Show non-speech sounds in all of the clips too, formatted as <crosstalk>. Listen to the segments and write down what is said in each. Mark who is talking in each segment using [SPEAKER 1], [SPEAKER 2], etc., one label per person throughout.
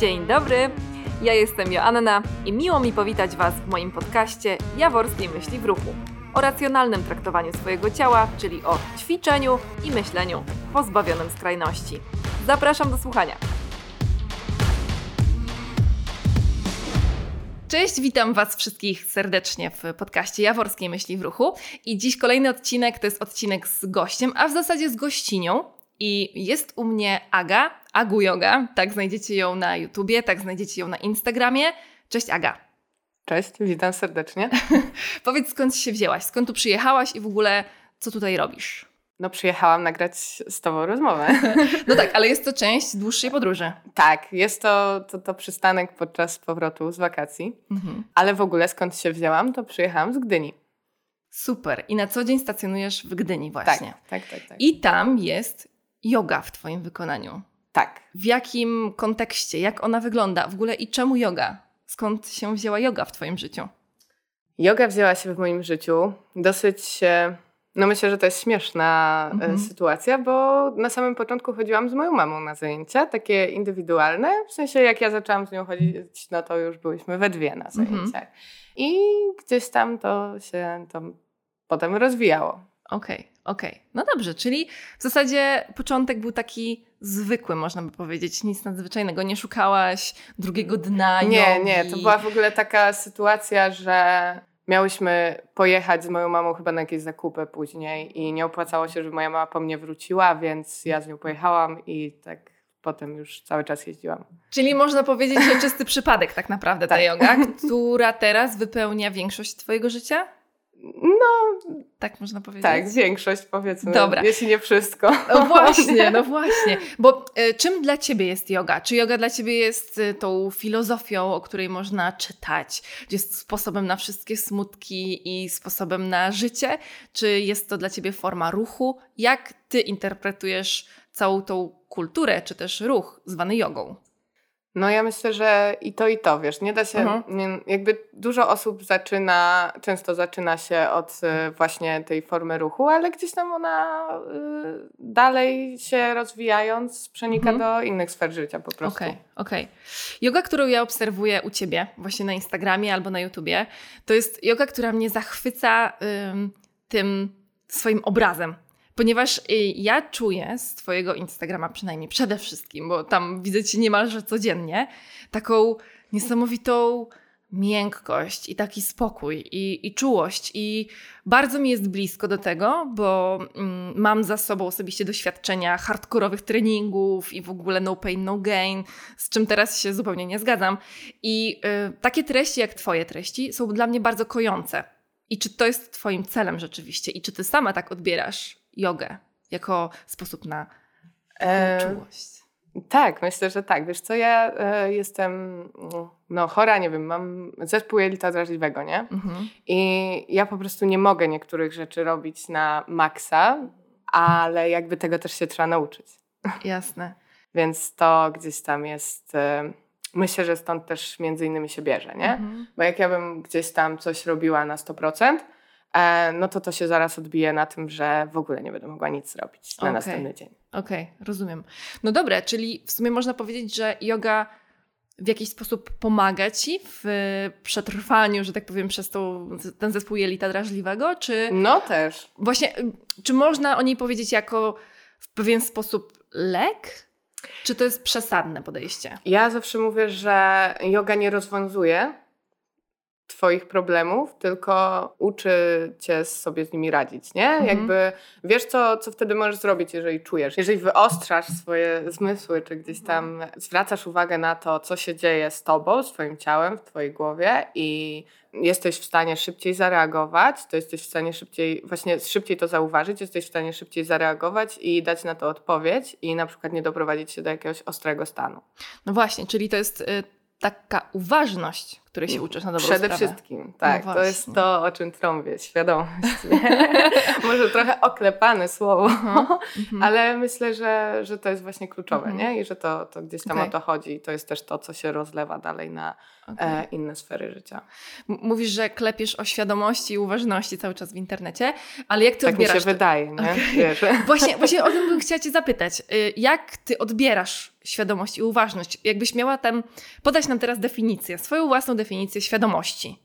[SPEAKER 1] Dzień dobry, ja jestem Joanna i miło mi powitać Was w moim podcaście Jaworskiej Myśli w Ruchu o racjonalnym traktowaniu swojego ciała, czyli o ćwiczeniu i myśleniu pozbawionym skrajności. Zapraszam do słuchania. Cześć, witam Was wszystkich serdecznie w podcaście Jaworskiej Myśli w Ruchu. I dziś kolejny odcinek to jest odcinek z gościem, a w zasadzie z gościnią. I jest u mnie Aga, Agu Yoga. Tak znajdziecie ją na YouTubie, tak znajdziecie ją na Instagramie. Cześć Aga.
[SPEAKER 2] Cześć, witam serdecznie. <laughs>
[SPEAKER 1] Powiedz skąd się wzięłaś, skąd tu przyjechałaś i w ogóle co tutaj robisz?
[SPEAKER 2] No przyjechałam nagrać z Tobą rozmowę. <laughs>
[SPEAKER 1] No tak, ale jest to część dłuższej podróży.
[SPEAKER 2] Tak, jest to, to, to przystanek podczas powrotu z wakacji. Mhm. Ale w ogóle skąd się wzięłam, to przyjechałam z Gdyni.
[SPEAKER 1] Super. I na co dzień stacjonujesz w Gdyni właśnie.
[SPEAKER 2] Tak, tak, tak. tak.
[SPEAKER 1] I tam jest yoga w Twoim wykonaniu.
[SPEAKER 2] Tak.
[SPEAKER 1] W jakim kontekście? Jak ona wygląda? W ogóle i czemu yoga? Skąd się wzięła yoga w Twoim życiu?
[SPEAKER 2] Yoga wzięła się w moim życiu dosyć no myślę, że to jest śmieszna e, mhm. sytuacja, bo na samym początku chodziłam z moją mamą na zajęcia, takie indywidualne. W sensie jak ja zaczęłam z nią chodzić, no to już byliśmy we dwie na mhm. zajęciach. Mhm. I gdzieś tam to się to potem rozwijało.
[SPEAKER 1] Okej, okay, okej. Okay. No dobrze, czyli w zasadzie początek był taki zwykły, można by powiedzieć, nic nadzwyczajnego. Nie szukałaś drugiego dna.
[SPEAKER 2] Nie, jogi. nie, to była w ogóle taka sytuacja, że miałyśmy pojechać z moją mamą chyba na jakieś zakupy później i nie opłacało się, żeby moja mama po mnie wróciła, więc ja z nią pojechałam i tak potem już cały czas jeździłam.
[SPEAKER 1] Czyli można powiedzieć, że czysty przypadek tak naprawdę ta tak. yoga, która teraz wypełnia większość Twojego życia?
[SPEAKER 2] No,
[SPEAKER 1] tak można powiedzieć.
[SPEAKER 2] Tak, większość powiedzmy, Dobra. jeśli nie wszystko.
[SPEAKER 1] No właśnie, <laughs> no właśnie. Bo y, czym dla Ciebie jest yoga? Czy yoga dla Ciebie jest y, tą filozofią, o której można czytać? Czy jest sposobem na wszystkie smutki i sposobem na życie? Czy jest to dla Ciebie forma ruchu? Jak Ty interpretujesz całą tą kulturę, czy też ruch zwany jogą?
[SPEAKER 2] No ja myślę, że i to, i to, wiesz, nie da się, mhm. nie, jakby dużo osób zaczyna, często zaczyna się od y, właśnie tej formy ruchu, ale gdzieś tam ona y, dalej się rozwijając przenika mhm. do innych sfer życia po prostu.
[SPEAKER 1] Okej, okay, okej. Okay. Yoga, którą ja obserwuję u Ciebie, właśnie na Instagramie albo na YouTubie, to jest yoga, która mnie zachwyca tym swoim obrazem ponieważ y, ja czuję z Twojego Instagrama przynajmniej przede wszystkim, bo tam widzę Cię niemalże codziennie, taką niesamowitą miękkość i taki spokój i, i czułość. I bardzo mi jest blisko do tego, bo mm, mam za sobą osobiście doświadczenia hardkorowych treningów i w ogóle no pain, no gain, z czym teraz się zupełnie nie zgadzam. I y, takie treści jak Twoje treści są dla mnie bardzo kojące. I czy to jest Twoim celem rzeczywiście? I czy Ty sama tak odbierasz jogę jako sposób na e, czułość?
[SPEAKER 2] Tak, myślę, że tak. Wiesz co, ja e, jestem no, chora, nie wiem, mam zespół jelita drażliwego, nie? Mhm. I ja po prostu nie mogę niektórych rzeczy robić na maksa, ale jakby tego też się trzeba nauczyć.
[SPEAKER 1] Jasne.
[SPEAKER 2] Więc to gdzieś tam jest... E, myślę, że stąd też między innymi się bierze, nie? Mhm. Bo jak ja bym gdzieś tam coś robiła na 100%, E, no to to się zaraz odbije na tym, że w ogóle nie będę mogła nic zrobić na okay. następny dzień.
[SPEAKER 1] Okej, okay, rozumiem. No dobra, czyli w sumie można powiedzieć, że yoga w jakiś sposób pomaga ci w przetrwaniu, że tak powiem, przez tą, ten zespół jelita drażliwego, czy...
[SPEAKER 2] No też.
[SPEAKER 1] Właśnie, czy można o niej powiedzieć jako w pewien sposób lek? Czy to jest przesadne podejście?
[SPEAKER 2] Ja zawsze mówię, że yoga nie rozwiązuje, Twoich problemów, tylko uczy cię sobie z nimi radzić, nie? Mhm. Jakby wiesz, co, co wtedy możesz zrobić, jeżeli czujesz. Jeżeli wyostrzasz swoje zmysły, czy gdzieś tam zwracasz uwagę na to, co się dzieje z tobą, z twoim ciałem, w twojej głowie i jesteś w stanie szybciej zareagować, to jesteś w stanie szybciej, właśnie szybciej to zauważyć, jesteś w stanie szybciej zareagować i dać na to odpowiedź i na przykład nie doprowadzić się do jakiegoś ostrego stanu.
[SPEAKER 1] No właśnie, czyli to jest y, taka uważność, której się uczysz na dobrą
[SPEAKER 2] Przede
[SPEAKER 1] sprawę.
[SPEAKER 2] wszystkim, tak.
[SPEAKER 1] No
[SPEAKER 2] to jest to, o czym trąbię, świadomość. <laughs> <laughs> Może trochę oklepane słowo,
[SPEAKER 1] Mhm. Mhm.
[SPEAKER 2] ale myślę, że, że to jest właśnie kluczowe,
[SPEAKER 1] Mhm.
[SPEAKER 2] nie? I że to, to gdzieś tam
[SPEAKER 1] Okej.
[SPEAKER 2] o to chodzi i to jest też to, co się rozlewa dalej na e, inne sfery życia.
[SPEAKER 1] M- Mówisz, że klepiesz o świadomości i uważności cały czas w internecie, ale jak ty
[SPEAKER 2] tak mi się
[SPEAKER 1] odbierasz to?
[SPEAKER 2] wydaje, nie? Wiesz? <laughs>
[SPEAKER 1] Właśnie, właśnie o tym bym chciała Cię zapytać. Y, Jak Ty odbierasz świadomość i uważność? Jakbyś miała tam podać nam teraz definicję, swoją własną definicję świadomości,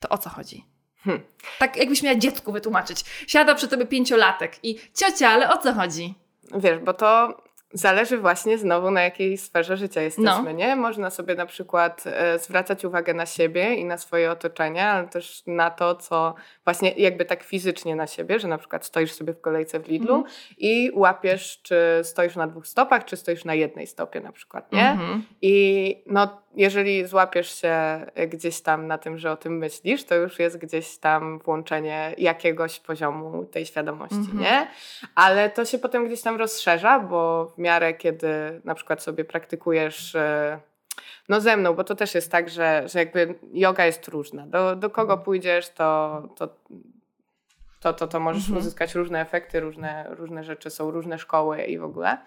[SPEAKER 1] to o co chodzi?
[SPEAKER 2] Hmm.
[SPEAKER 1] Tak jakbyś miała dziecku wytłumaczyć. Siada przy tobie pięciolatek i ciocia, ale o co chodzi?
[SPEAKER 2] Wiesz, bo to zależy właśnie znowu na jakiej sferze życia jesteśmy,
[SPEAKER 1] No.
[SPEAKER 2] nie? Można sobie na przykład e, zwracać uwagę na siebie i na swoje otoczenie, ale też na to, co właśnie jakby tak fizycznie na siebie, że na przykład stoisz sobie w kolejce w Lidlu
[SPEAKER 1] Mhm.
[SPEAKER 2] i łapiesz, czy stoisz na dwóch stopach, czy stoisz na jednej stopie na przykład, nie?
[SPEAKER 1] Mhm.
[SPEAKER 2] I no, jeżeli złapiesz się gdzieś tam na tym, że o tym myślisz, to już jest gdzieś tam włączenie jakiegoś poziomu tej świadomości,
[SPEAKER 1] Mhm.
[SPEAKER 2] nie? Ale to się potem gdzieś tam rozszerza, bo w miarę kiedy na przykład sobie praktykujesz e, no ze mną, bo to też jest tak, że, że jakby yoga jest różna. Do, do kogo pójdziesz, to, to, to, to, to możesz
[SPEAKER 1] Mhm.
[SPEAKER 2] uzyskać różne efekty, różne, różne rzeczy, są różne szkoły i w ogóle.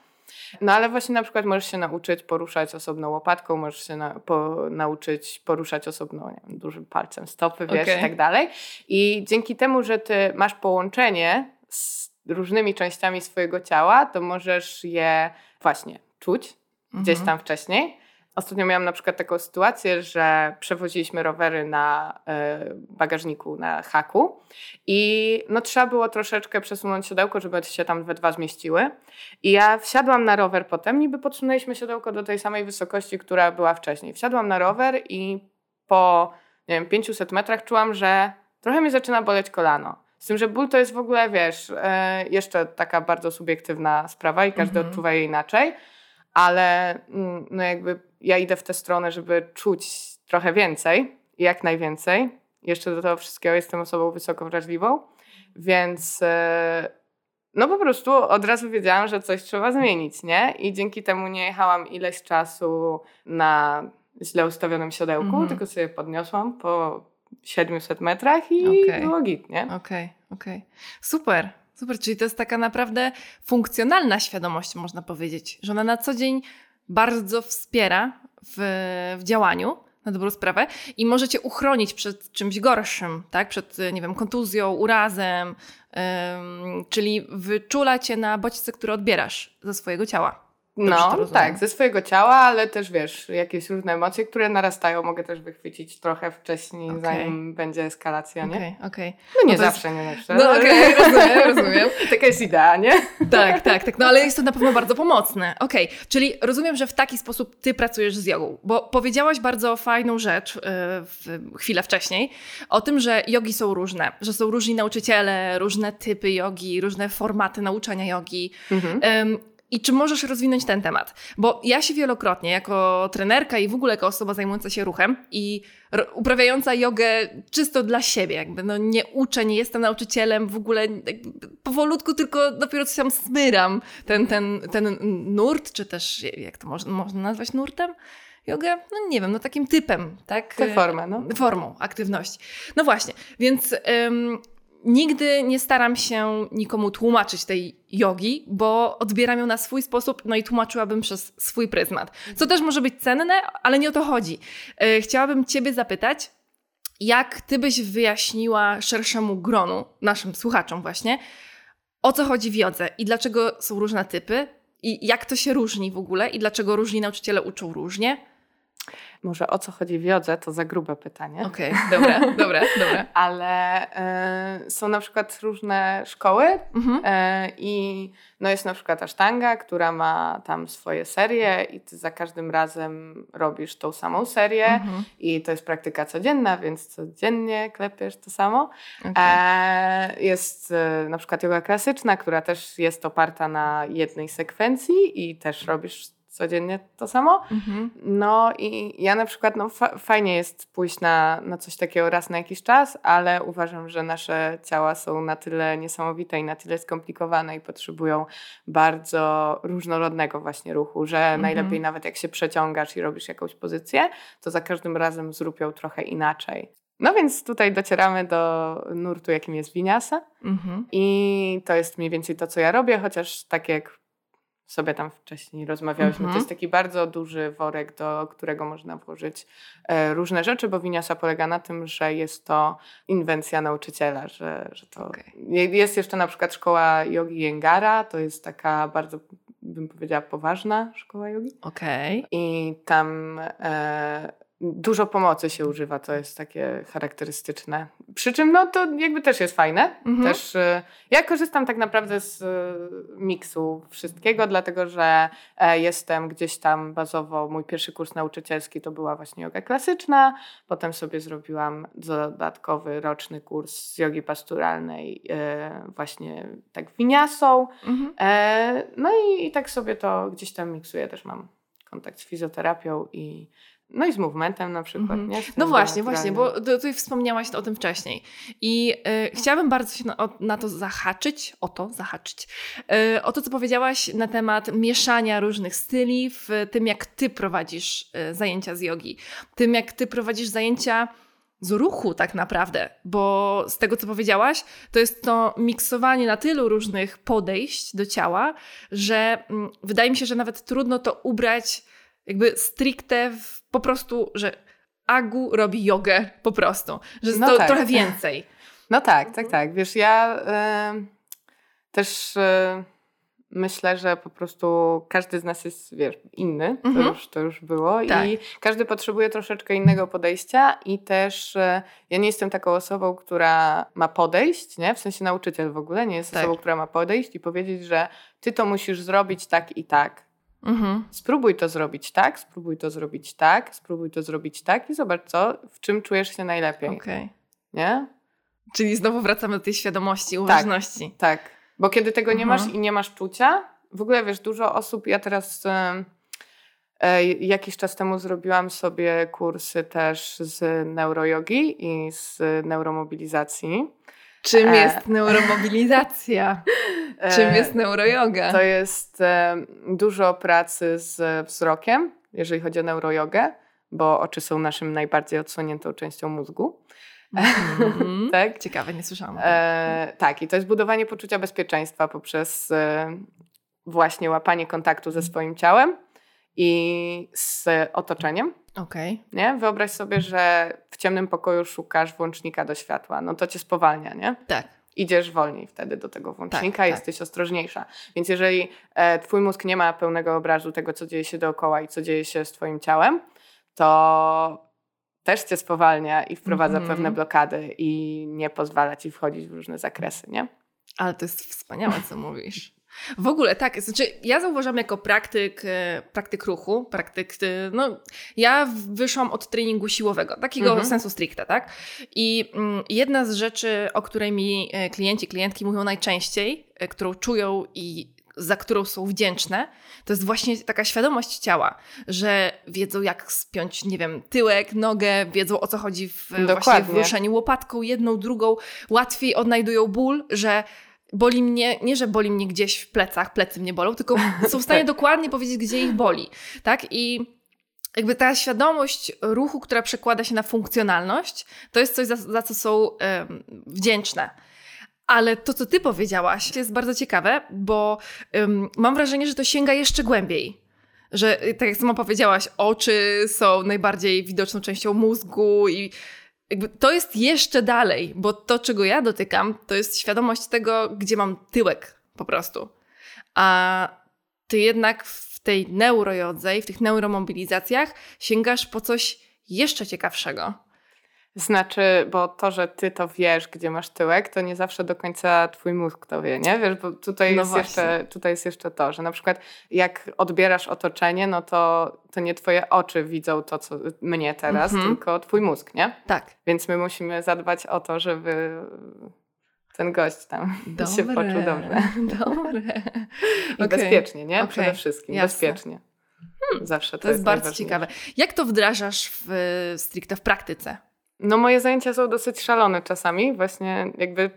[SPEAKER 2] No ale właśnie na przykład możesz się nauczyć poruszać osobną łopatką, możesz się na, po, nauczyć poruszać osobno wiem, dużym palcem stopy, wiesz,
[SPEAKER 1] Okej.
[SPEAKER 2] i tak dalej. I dzięki temu, że ty masz połączenie z różnymi częściami swojego ciała, to możesz je właśnie czuć gdzieś
[SPEAKER 1] Mhm.
[SPEAKER 2] tam wcześniej. Ostatnio miałam na przykład taką sytuację, że przewoziliśmy rowery na e, bagażniku, na haku i no trzeba było troszeczkę przesunąć siodełko, żeby się tam we dwa zmieściły. I ja wsiadłam na rower potem, niby podsunęliśmy siodełko do tej samej wysokości, która była wcześniej. Wsiadłam na rower i po, nie wiem, 500 metrach czułam, że trochę mi zaczyna boleć kolano. Z tym, że ból to jest w ogóle, wiesz, e, jeszcze taka bardzo subiektywna sprawa i każdy
[SPEAKER 1] Mhm.
[SPEAKER 2] odczuwa je inaczej, ale mm, no jakby ja idę w tę stronę, żeby czuć trochę więcej, jak najwięcej. Jeszcze do tego wszystkiego jestem osobą wysoko wrażliwą, więc e, no po prostu od razu wiedziałam, że coś trzeba zmienić, nie? I dzięki temu nie jechałam ileś czasu na źle ustawionym siodełku,
[SPEAKER 1] Mhm.
[SPEAKER 2] tylko sobie podniosłam po 700 metrach i
[SPEAKER 1] Okej.
[SPEAKER 2] było git, nie?
[SPEAKER 1] Okej, okej. Super, super. Czyli to jest taka naprawdę funkcjonalna świadomość, można powiedzieć, że ona na co dzień bardzo wspiera w, w działaniu na dobrą sprawę i może cię uchronić przed czymś gorszym, tak? Przed, nie wiem, kontuzją, urazem, ym, czyli wyczula cię na bodźce, które odbierasz ze swojego ciała.
[SPEAKER 2] No, tak, ze swojego ciała, ale też wiesz, jakieś różne emocje, które narastają, mogę też wychwycić trochę wcześniej,
[SPEAKER 1] Okej.
[SPEAKER 2] zanim będzie eskalacja, nie?
[SPEAKER 1] Okej, okej.
[SPEAKER 2] No nie
[SPEAKER 1] No to jest-
[SPEAKER 2] zawsze, nie zawsze.
[SPEAKER 1] No okej, <laughs> rozumiem, rozumiem.
[SPEAKER 2] Taka jest idea, nie?
[SPEAKER 1] Tak, tak, tak. No ale jest to na pewno bardzo pomocne. Okej, czyli rozumiem, że w taki sposób ty pracujesz z jogą, bo powiedziałaś bardzo fajną rzecz yy, chwilę wcześniej o tym, że jogi są różne, że są różni nauczyciele, różne typy jogi, różne formaty nauczania jogi.
[SPEAKER 2] Mhm.
[SPEAKER 1] Ym, I czy możesz rozwinąć ten temat? Bo ja się wielokrotnie, jako trenerka i w ogóle jako osoba zajmująca się ruchem i uprawiająca jogę czysto dla siebie, jakby no nie uczę, nie jestem nauczycielem, w ogóle jakby powolutku tylko dopiero coś tam smyram ten, ten, ten nurt, czy też jak to można, można nazwać nurtem? Jogę? No nie wiem, no takim typem, tak?
[SPEAKER 2] Tę formę, no.
[SPEAKER 1] formą aktywności. No właśnie, więc ym, nigdy nie staram się nikomu tłumaczyć tej jogi, bo odbieram ją na swój sposób, no i tłumaczyłabym przez swój pryzmat. Co też może być cenne, ale nie o to chodzi. Yy, chciałabym Ciebie zapytać, jak Ty byś wyjaśniła szerszemu gronu, naszym słuchaczom właśnie, o co chodzi w jodze i dlaczego są różne typy i jak to się różni w ogóle i dlaczego różni nauczyciele uczą różnie?
[SPEAKER 2] Może o co chodzi w jodze, to za grube pytanie.
[SPEAKER 1] Okej, dobra, dobra, dobra. <laughs>
[SPEAKER 2] Ale e, są na przykład różne szkoły
[SPEAKER 1] Mhm.
[SPEAKER 2] e, i no jest na przykład asztanga, która ma tam swoje serie i ty za każdym razem robisz tą samą serię
[SPEAKER 1] Mhm.
[SPEAKER 2] i to jest praktyka codzienna, więc codziennie klepiesz to samo. E, jest e, na przykład yoga klasyczna, która też jest oparta na jednej sekwencji i też robisz codziennie to samo. Mhm. No i ja na przykład, no fa fajnie jest pójść na, na coś takiego raz na jakiś czas, ale uważam, że nasze ciała są na tyle niesamowite i na tyle skomplikowane i potrzebują bardzo różnorodnego właśnie ruchu, że mhm. najlepiej nawet jak się przeciągasz i robisz jakąś pozycję, to za każdym razem zrób ją trochę inaczej. No więc tutaj docieramy do nurtu, jakim jest winiasa. Mhm. I to jest mniej więcej to, co ja robię, chociaż tak jak sobie tam wcześniej rozmawiałyśmy, to mhm. jest taki bardzo duży worek, do którego można włożyć e, różne rzeczy, bo winiasa polega na tym, że jest to inwencja nauczyciela, że, że to okay. jest jeszcze na przykład szkoła jogi Jengara, to jest taka bardzo bym powiedziała poważna szkoła jogi.
[SPEAKER 1] Okej.
[SPEAKER 2] Okay. I tam e, dużo pomocy się używa, to jest takie charakterystyczne. Przy czym no to jakby też jest fajne. Mhm. Też y, ja korzystam tak naprawdę z y, miksu wszystkiego, dlatego że e, jestem gdzieś tam bazowo, mój pierwszy kurs nauczycielski to była właśnie yoga klasyczna, potem sobie zrobiłam dodatkowy roczny kurs z jogi pasturalnej e, właśnie tak winiasą. Mhm. E, no i, i tak sobie to gdzieś tam miksuję, też mam kontakt z fizjoterapią i no i z movementem na przykład. Mm -hmm.
[SPEAKER 1] No właśnie, właśnie, bo tutaj wspomniałaś o tym wcześniej. I y, chciałabym bardzo się na, na, to zahaczyć, o to zahaczyć, y, o to, co powiedziałaś na temat mieszania różnych styli w tym, jak ty prowadzisz y, zajęcia z jogi. Tym, jak ty prowadzisz zajęcia z ruchu tak naprawdę, bo z tego, co powiedziałaś, to jest to miksowanie na tylu różnych podejść do ciała, że mm, wydaje mi się, że nawet trudno to ubrać jakby stricte w, po prostu, że Agu robi jogę po prostu, że jest no to tak. trochę więcej.
[SPEAKER 2] No tak, tak, tak. Wiesz, ja y, też y, myślę, że po prostu każdy z nas jest, wiesz, inny, to, mhm. już, to już było tak. i każdy potrzebuje troszeczkę innego podejścia i też y, ja nie jestem taką osobą, która ma podejść, nie? W sensie nauczyciel w ogóle nie jest tak. osobą, która ma podejść i powiedzieć, że ty to musisz zrobić tak i tak Mhm. Spróbuj to zrobić tak, spróbuj to zrobić tak, spróbuj to zrobić tak i zobacz co, w czym czujesz się najlepiej. Okay. Nie?
[SPEAKER 1] Czyli znowu wracamy do tej świadomości, tak, uważności.
[SPEAKER 2] Tak, tak. bo kiedy tego nie mhm. masz i nie masz czucia, w ogóle wiesz, dużo osób, ja teraz e, jakiś czas temu zrobiłam sobie kursy też z neurojogi i z neuromobilizacji.
[SPEAKER 1] Czym e. jest neuromobilizacja? Czym e, jest neuroyoga?
[SPEAKER 2] To jest e, dużo pracy z wzrokiem, jeżeli chodzi o neurojogę, bo oczy są naszym najbardziej odsłoniętą częścią mózgu.
[SPEAKER 1] Mm-hmm. <laughs> tak? Ciekawe, nie słyszałam. E,
[SPEAKER 2] tak, i to jest budowanie poczucia bezpieczeństwa poprzez e, właśnie łapanie kontaktu ze swoim ciałem i z otoczeniem. Okay. Nie? Wyobraź sobie, że w ciemnym pokoju szukasz włącznika do światła. No to cię spowalnia, nie?
[SPEAKER 1] Tak.
[SPEAKER 2] Idziesz wolniej wtedy do tego włącznika, tak, jesteś tak. ostrożniejsza. Więc jeżeli e, twój mózg nie ma pełnego obrazu tego, co dzieje się dookoła i co dzieje się z twoim ciałem, to też cię spowalnia i wprowadza mm -hmm. pewne blokady i nie pozwala ci wchodzić w różne zakresy, nie?
[SPEAKER 1] Ale to jest wspaniałe, co mówisz. W ogóle tak, znaczy ja zauważam jako praktyk, e, praktyk ruchu, praktyk, e, no ja wyszłam od treningu siłowego, takiego mhm. sensu stricte, tak? I mm, jedna z rzeczy, o której mi e, klienci, klientki mówią najczęściej, którą czują i za którą są wdzięczne, to jest właśnie taka świadomość ciała, że wiedzą jak spiąć, nie wiem, tyłek, nogę, wiedzą o co chodzi w, właśnie w ruszeniu łopatką, jedną, drugą, łatwiej odnajdują ból, że boli mnie, nie że boli mnie gdzieś w plecach, plecy mnie bolą, tylko są w stanie <laughs> tak. dokładnie powiedzieć, gdzie ich boli, tak? I jakby ta świadomość ruchu, która przekłada się na funkcjonalność, to jest coś, za, za co są um, wdzięczne. Ale to, co ty powiedziałaś, jest bardzo ciekawe, bo um, mam wrażenie, że to sięga jeszcze głębiej. Że, tak jak sama powiedziałaś, oczy są najbardziej widoczną częścią mózgu i jakby to jest jeszcze dalej, bo to, czego ja dotykam, to jest świadomość tego, gdzie mam tyłek po prostu. A ty jednak w tej neurojodze i w tych neuromobilizacjach sięgasz po coś jeszcze ciekawszego.
[SPEAKER 2] Znaczy, bo to, że ty to wiesz, gdzie masz tyłek, to nie zawsze do końca twój mózg to wie, nie? Wiesz, bo tutaj, no jest, jeszcze, tutaj jest jeszcze to, że na przykład jak odbierasz otoczenie, no to, to nie twoje oczy widzą to, co mnie teraz, mhm. tylko twój mózg, nie?
[SPEAKER 1] Tak.
[SPEAKER 2] Więc my musimy zadbać o to, żeby ten gość tam <laughs> Dobre. się poczuł dobrze.
[SPEAKER 1] Dobre.
[SPEAKER 2] I okay. bezpiecznie, nie? Okay. Przede wszystkim, Jasne. bezpiecznie. Zawsze to,
[SPEAKER 1] To jest bardzo ciekawe. Jak to wdrażasz w, stricte w praktyce?
[SPEAKER 2] No moje zajęcia są dosyć szalone czasami. Właśnie jakby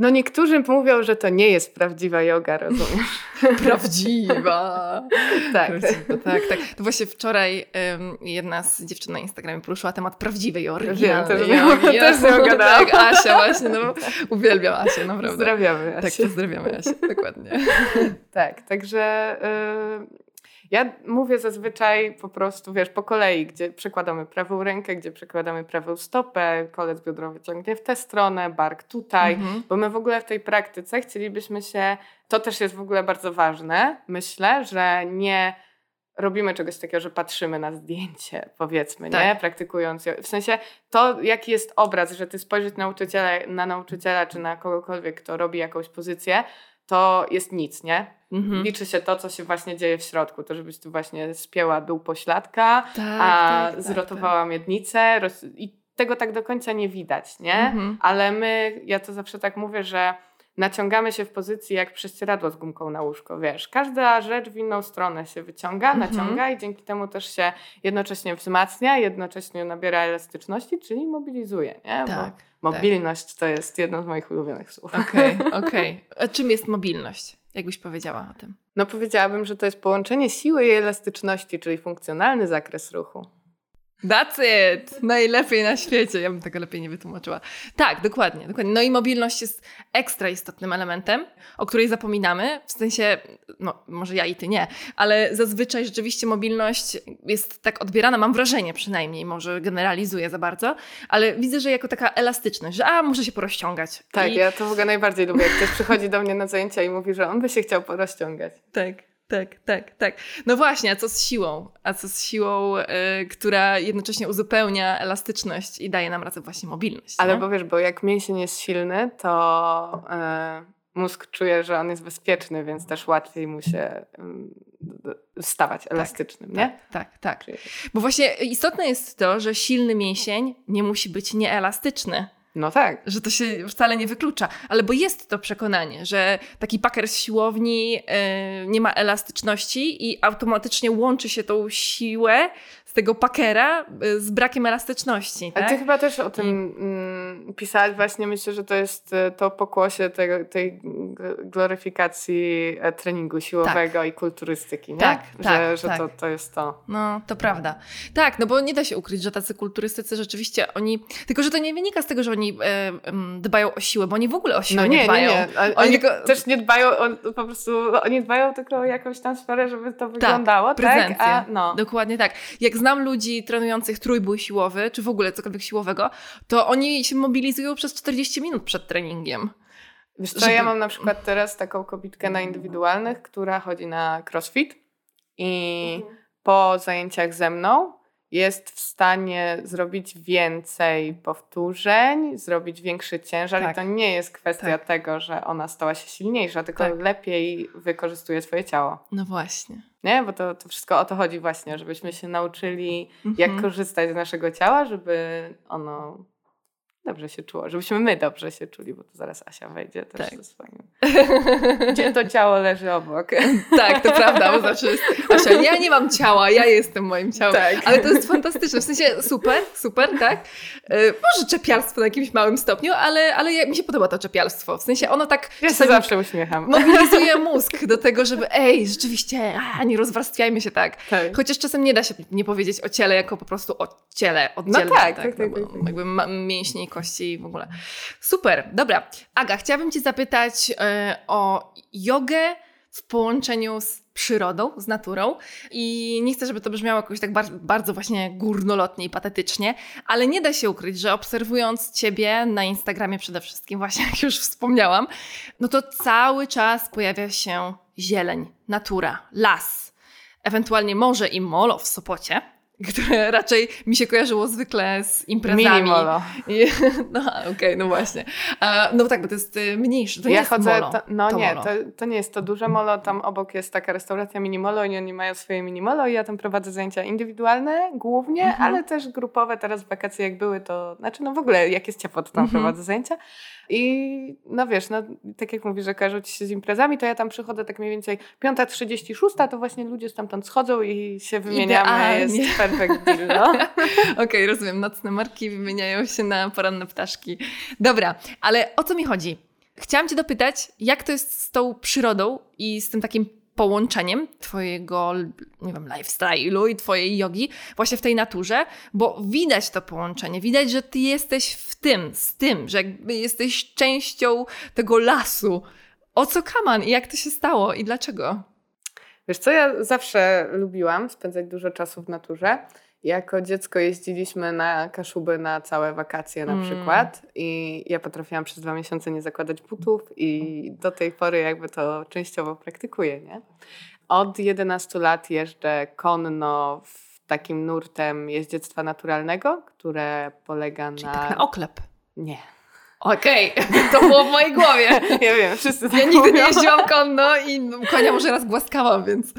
[SPEAKER 2] no niektórzy mówią, że to nie jest prawdziwa yoga, rozumiesz? <laughs>
[SPEAKER 1] Prawdziwa. <laughs>
[SPEAKER 2] tak.
[SPEAKER 1] Prawdziwa, tak, tak. To właśnie wczoraj um, jedna z dziewczyn na Instagramie poruszyła temat prawdziwej jogi.
[SPEAKER 2] Wiem, też, jogi. Ja, <laughs> też z nią gadałam.
[SPEAKER 1] Tak, Asia właśnie, no uwielbiam Asię, naprawdę.
[SPEAKER 2] Pozdrawiamy Asię.
[SPEAKER 1] Tak, pozdrawiamy Asię, dokładnie.
[SPEAKER 2] tak, także... Yy ja mówię zazwyczaj po prostu, wiesz, po kolei, gdzie przekładamy prawą rękę, gdzie przekładamy prawą stopę, kolec biodrowy ciągnie w tę stronę, bark tutaj, mhm. bo my w ogóle w tej praktyce chcielibyśmy się, to też jest w ogóle bardzo ważne, myślę, że nie robimy czegoś takiego, że patrzymy na zdjęcie, powiedzmy, tak. nie? Praktykując. W sensie to, jaki jest obraz, że ty spojrzysz nauczyciela, na nauczyciela czy na kogokolwiek, kto robi jakąś pozycję, to jest nic, nie? Mhm. Liczy się to, co się właśnie dzieje w środku. To, żebyś tu właśnie spięła dół pośladka, tak, a tak, tak zrotowała tak, miednicę i tego tak do końca nie widać, nie? Mhm. Ale my, ja to zawsze tak mówię, że naciągamy się w pozycji jak prześcieradło z gumką na łóżko, wiesz. Każda rzecz w inną stronę się wyciąga, mhm. naciąga i dzięki temu też się jednocześnie wzmacnia, jednocześnie nabiera elastyczności, czyli mobilizuje, nie?
[SPEAKER 1] Tak.
[SPEAKER 2] Bo mobilność tak. to jest jedno z moich ulubionych słów.
[SPEAKER 1] Okej, okay, <laughs> okej. Okay. A czym jest mobilność? Jakbyś powiedziała o tym?
[SPEAKER 2] No powiedziałabym, że to jest połączenie siły i elastyczności, czyli funkcjonalny zakres ruchu.
[SPEAKER 1] That's it! Najlepiej na świecie. Ja bym tego lepiej nie wytłumaczyła. Tak, dokładnie, dokładnie. No i mobilność jest ekstra istotnym elementem, o której zapominamy. W sensie, no może ja i ty nie, ale zazwyczaj rzeczywiście mobilność jest tak odbierana, mam wrażenie przynajmniej, może generalizuję za bardzo, ale widzę, że jako taka elastyczność, że a, muszę się porozciągać.
[SPEAKER 2] Tak, I... ja to w ogóle najbardziej lubię, jak ktoś przychodzi do mnie na zajęcia i mówi, że on by się chciał porozciągać.
[SPEAKER 1] Tak. Tak, tak, tak. No właśnie, a co z siłą? A co z siłą, y, która jednocześnie uzupełnia elastyczność i daje nam razem właśnie mobilność.
[SPEAKER 2] Ale
[SPEAKER 1] nie?
[SPEAKER 2] bo wiesz, bo jak mięsień jest silny, to y, mózg czuje, że on jest bezpieczny, więc też łatwiej mu się y, stawać tak, elastycznym,
[SPEAKER 1] tak,
[SPEAKER 2] nie?
[SPEAKER 1] Tak, tak. tak. Bo właśnie istotne jest to, że silny mięsień nie musi być nieelastyczny.
[SPEAKER 2] No tak.
[SPEAKER 1] Że to się wcale nie wyklucza. Ale bo jest to przekonanie, że taki paker z siłowni yy, nie ma elastyczności i automatycznie łączy się tą siłę z tego pakera y, z brakiem elastyczności. Tak?
[SPEAKER 2] A ty chyba też o tym I... Mm, pisałaś właśnie. Myślę, że to jest y, to pokłosie tego, tej gloryfikacji e, treningu siłowego tak. i kulturystyki, nie?
[SPEAKER 1] Tak,
[SPEAKER 2] że,
[SPEAKER 1] tak,
[SPEAKER 2] że
[SPEAKER 1] tak.
[SPEAKER 2] To, to jest to.
[SPEAKER 1] No, to prawda. Tak, no bo nie da się ukryć, że tacy kulturystycy rzeczywiście oni... Tylko, że to nie wynika z tego, że oni e, dbają o siłę, bo oni w ogóle o siłę
[SPEAKER 2] no nie,
[SPEAKER 1] nie dbają.
[SPEAKER 2] Nie, nie. Oni, oni tylko... też nie dbają o, po prostu... Oni dbają tylko o jakąś tam sferę, żeby to tak, wyglądało, tak?
[SPEAKER 1] Prezencję.
[SPEAKER 2] A, no.
[SPEAKER 1] Dokładnie tak. Jak znam ludzi trenujących trójbój siłowy, czy w ogóle cokolwiek siłowego, to oni się mobilizują przez 40 minut przed treningiem.
[SPEAKER 2] Wiesz co, żeby... ja mam na przykład teraz taką kobitkę na indywidualnych, która chodzi na crossfit i mhm. po zajęciach ze mną jest w stanie zrobić więcej powtórzeń, zrobić większy ciężar tak. i to nie jest kwestia tak. tego, że ona stała się silniejsza, tylko tak. lepiej wykorzystuje swoje ciało.
[SPEAKER 1] No właśnie.
[SPEAKER 2] Nie? Bo to, to wszystko o to chodzi właśnie, żebyśmy się nauczyli, jak mhm. korzystać z naszego ciała, żeby ono dobrze się czuło, żebyśmy my dobrze się czuli, bo to zaraz Asia wejdzie też tak. ze swoim. Gdzie to ciało leży obok. <laughs>
[SPEAKER 1] tak, to prawda, bo zawsze jest Asia, ja nie mam ciała, ja jestem moim ciałem. Tak. Ale to jest fantastyczne, w sensie super, super, tak? Yy, może czepialstwo na jakimś małym stopniu, ale, ale mi się podoba to czepialstwo, w sensie ono tak...
[SPEAKER 2] Ja się zawsze uśmiecham.
[SPEAKER 1] Mobilizuje mózg do tego, żeby ej, rzeczywiście, a, nie rozwarstwiajmy się tak. tak. Chociaż czasem nie da się nie powiedzieć o ciele jako po prostu o ciele, oddzielne.
[SPEAKER 2] No tak, tak, tak, tak,
[SPEAKER 1] no, tak, Jakby mięśnie kości i w ogóle. Super, dobra. Aga, chciałabym Cię zapytać e, o jogę w połączeniu z przyrodą, z naturą. I nie chcę, żeby to brzmiało jakoś tak bardzo, bardzo właśnie górnolotnie i patetycznie, ale nie da się ukryć, że obserwując Ciebie na Instagramie przede wszystkim, właśnie <laughs> jak już wspomniałam, no to cały czas pojawia się zieleń, natura, las, ewentualnie morze i molo w Sopocie <laughs> które raczej mi się kojarzyło zwykle z imprezami.
[SPEAKER 2] Minimolo. <laughs>
[SPEAKER 1] No okej, okay, no właśnie. no tak, bo to jest y, mniejsze, to ja nie jest chodzę, molo.
[SPEAKER 2] To, no to nie, to, to, nie jest to duże molo, tam obok jest taka restauracja Minimolo i oni mają swoje Minimolo i ja tam prowadzę zajęcia indywidualne głównie, mhm. ale też grupowe. Teraz w wakacje jak były, to znaczy no w ogóle jak jest ciepło, to tam mhm. prowadzę zajęcia. I no wiesz, no, tak jak mówisz, że kojarzą ci się z imprezami, to ja tam przychodzę tak mniej więcej 5.36, to właśnie ludzie stamtąd schodzą i się wymieniamy.
[SPEAKER 1] Idealnie.
[SPEAKER 2] Jest perfect deal, no. <laughs>
[SPEAKER 1] Okej, okay, rozumiem. Nocne marki wymieniają się na poranne ptaszki. Dobra, ale o co mi chodzi? Chciałam Cię dopytać, jak to jest z tą przyrodą i z tym takim połączeniem twojego, nie wiem, lifestyle'u i twojej jogi właśnie w tej naturze, bo widać to połączenie, widać, że ty jesteś w tym, z tym, że jakby jesteś częścią tego lasu. O co kaman i jak to się stało i dlaczego?
[SPEAKER 2] Wiesz co, ja zawsze lubiłam spędzać dużo czasu w naturze. Jako dziecko jeździliśmy na Kaszuby na całe wakacje na mm. przykład i ja potrafiłam przez dwa miesiące nie zakładać butów i do tej pory jakby to częściowo praktykuję, nie? Od 11 lat jeżdżę konno w takim nurtem jeździectwa naturalnego, które polega
[SPEAKER 1] Czyli
[SPEAKER 2] na...
[SPEAKER 1] tak na oklep.
[SPEAKER 2] Nie.
[SPEAKER 1] Okej, okay. <laughs> to było w mojej głowie. <laughs>
[SPEAKER 2] Ja wiem, wszyscy tak
[SPEAKER 1] Ja nigdy mówią. nie jeździłam <laughs> konno i konia może raz głaskałam, więc...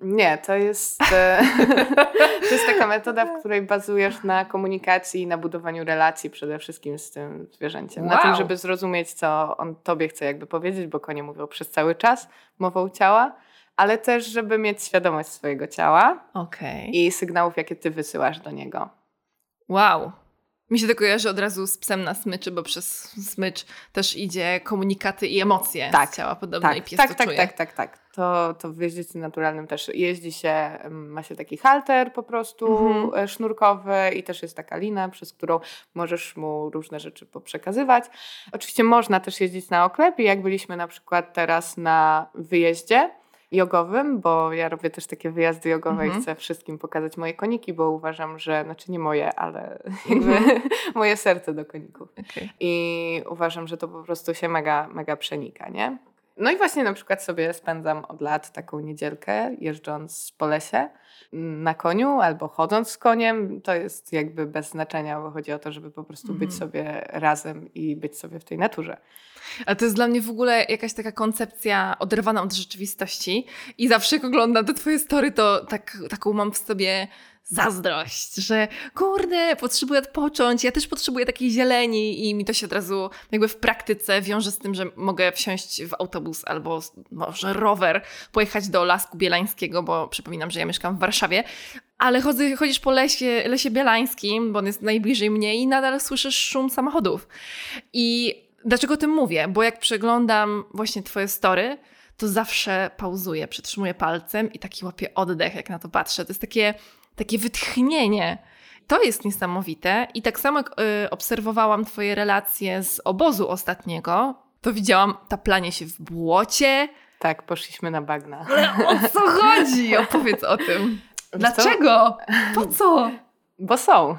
[SPEAKER 2] nie, to jest, e, to jest taka metoda, w której bazujesz na komunikacji i na budowaniu relacji przede wszystkim z tym zwierzęciem. Wow. Na tym, żeby zrozumieć, co on tobie chce jakby powiedzieć, bo konie mówią przez cały czas mową ciała ale też, żeby mieć świadomość swojego ciała
[SPEAKER 1] okay.
[SPEAKER 2] i sygnałów, jakie ty wysyłasz do niego.
[SPEAKER 1] Wow. Mi się to kojarzy od razu z psem na smyczy, bo przez smycz też idzie komunikaty i emocje tak, z ciała podobne
[SPEAKER 2] tak,
[SPEAKER 1] i pies
[SPEAKER 2] tak,
[SPEAKER 1] to
[SPEAKER 2] tak,
[SPEAKER 1] czuje.
[SPEAKER 2] Tak, tak, tak. To, to w jeździectwie naturalnym też jeździ się, ma się taki halter po prostu mhm. E, sznurkowy i też jest taka lina, przez którą możesz mu różne rzeczy poprzekazywać. Oczywiście można też jeździć na oklepie, jak byliśmy na przykład teraz na wyjeździe, jogowym, bo ja robię też takie wyjazdy jogowe mm -hmm. i chcę wszystkim pokazać moje koniki, bo uważam, że, znaczy nie moje, ale <laughs> jakby mm -hmm. moje serce do koników. Okay. I uważam, że to po prostu się mega, mega przenika, nie? No i właśnie na przykład sobie spędzam od lat taką niedzielkę jeżdżąc po lesie na koniu albo chodząc z koniem. To jest jakby bez znaczenia, bo chodzi o to, żeby po prostu być mhm. sobie razem i być sobie w tej naturze.
[SPEAKER 1] Ale to jest dla mnie w ogóle jakaś taka koncepcja oderwana od rzeczywistości i zawsze jak oglądam te twoje story, to tak, taką mam w sobie zazdrość, że kurde, potrzebuję odpocząć, ja też potrzebuję takiej zieleni i mi to się od razu jakby w praktyce wiąże z tym, że mogę wsiąść w autobus albo może rower, pojechać do Lasku Bielańskiego, bo przypominam, że ja mieszkam w Warszawie, ale chodzę, chodzisz po lesie, lesie bielańskim, bo on jest najbliżej mnie i nadal słyszysz szum samochodów. I dlaczego o tym mówię? Bo jak przeglądam właśnie twoje story, to zawsze pauzuję, przytrzymuję palcem i taki łapię oddech, jak na to patrzę. To jest takie takie wytchnienie. To jest niesamowite. I tak samo jak y, obserwowałam Twoje relacje z obozu ostatniego, to widziałam taplanie się w błocie.
[SPEAKER 2] Tak, poszliśmy na bagna.
[SPEAKER 1] Ale o co <laughs> chodzi? Opowiedz o tym. Dlaczego? Po co?
[SPEAKER 2] Bo są.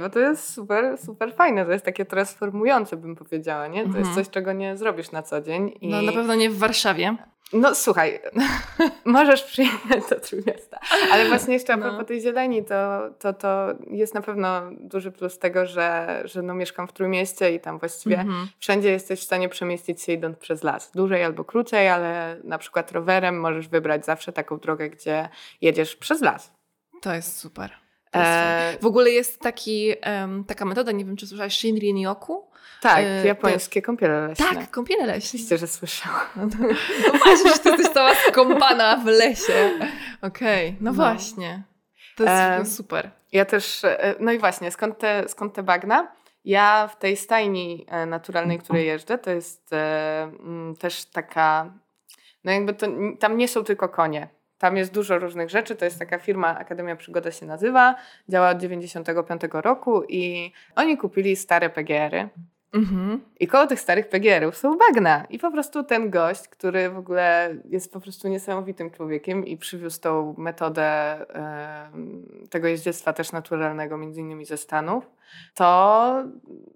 [SPEAKER 2] Bo to jest super, super fajne. To jest takie transformujące, bym powiedziała, nie? To mhm. jest coś, czego nie zrobisz na co dzień.
[SPEAKER 1] I... No na pewno nie w Warszawie.
[SPEAKER 2] No słuchaj, <laughs> możesz przyjechać do Trójmiasta. Ale właśnie jeszcze a no. propos no. tej zieleni, to, to, to jest na pewno duży plus tego, że, że no mieszkam w Trójmieście i tam właściwie mhm. wszędzie jesteś w stanie przemieścić się idąc przez las. Dłużej albo krócej, ale na przykład rowerem możesz wybrać zawsze taką drogę, gdzie jedziesz przez las.
[SPEAKER 1] To jest super. E, w ogóle jest taki, um, taka metoda, nie wiem czy słyszałeś, Shinrin Yoku.
[SPEAKER 2] Tak, e, japońskie to... kąpiele leśne.
[SPEAKER 1] Tak, kąpiele leśne.
[SPEAKER 2] Oczywiście, że słyszałam. No,
[SPEAKER 1] to, no właśnie, że ty jesteś cała skąpana w lesie. Okej, okay, no, no, właśnie. To jest e, super.
[SPEAKER 2] Ja też, e, no i właśnie, skąd te, skąd te bagna? Ja w tej stajni e, naturalnej, której jeżdżę, to jest e, też taka, no jakby to, tam nie są tylko konie. Tam jest dużo różnych rzeczy. To jest taka firma, Akademia Przygoda się nazywa. Działa od 95 roku i oni kupili stare PGR-y. Mhm. I koło tych starych PGR-ów są bagna. I po prostu ten gość, który w ogóle jest po prostu niesamowitym człowiekiem i przywiózł tą metodę tego jeździectwa też naturalnego, między innymi ze Stanów, to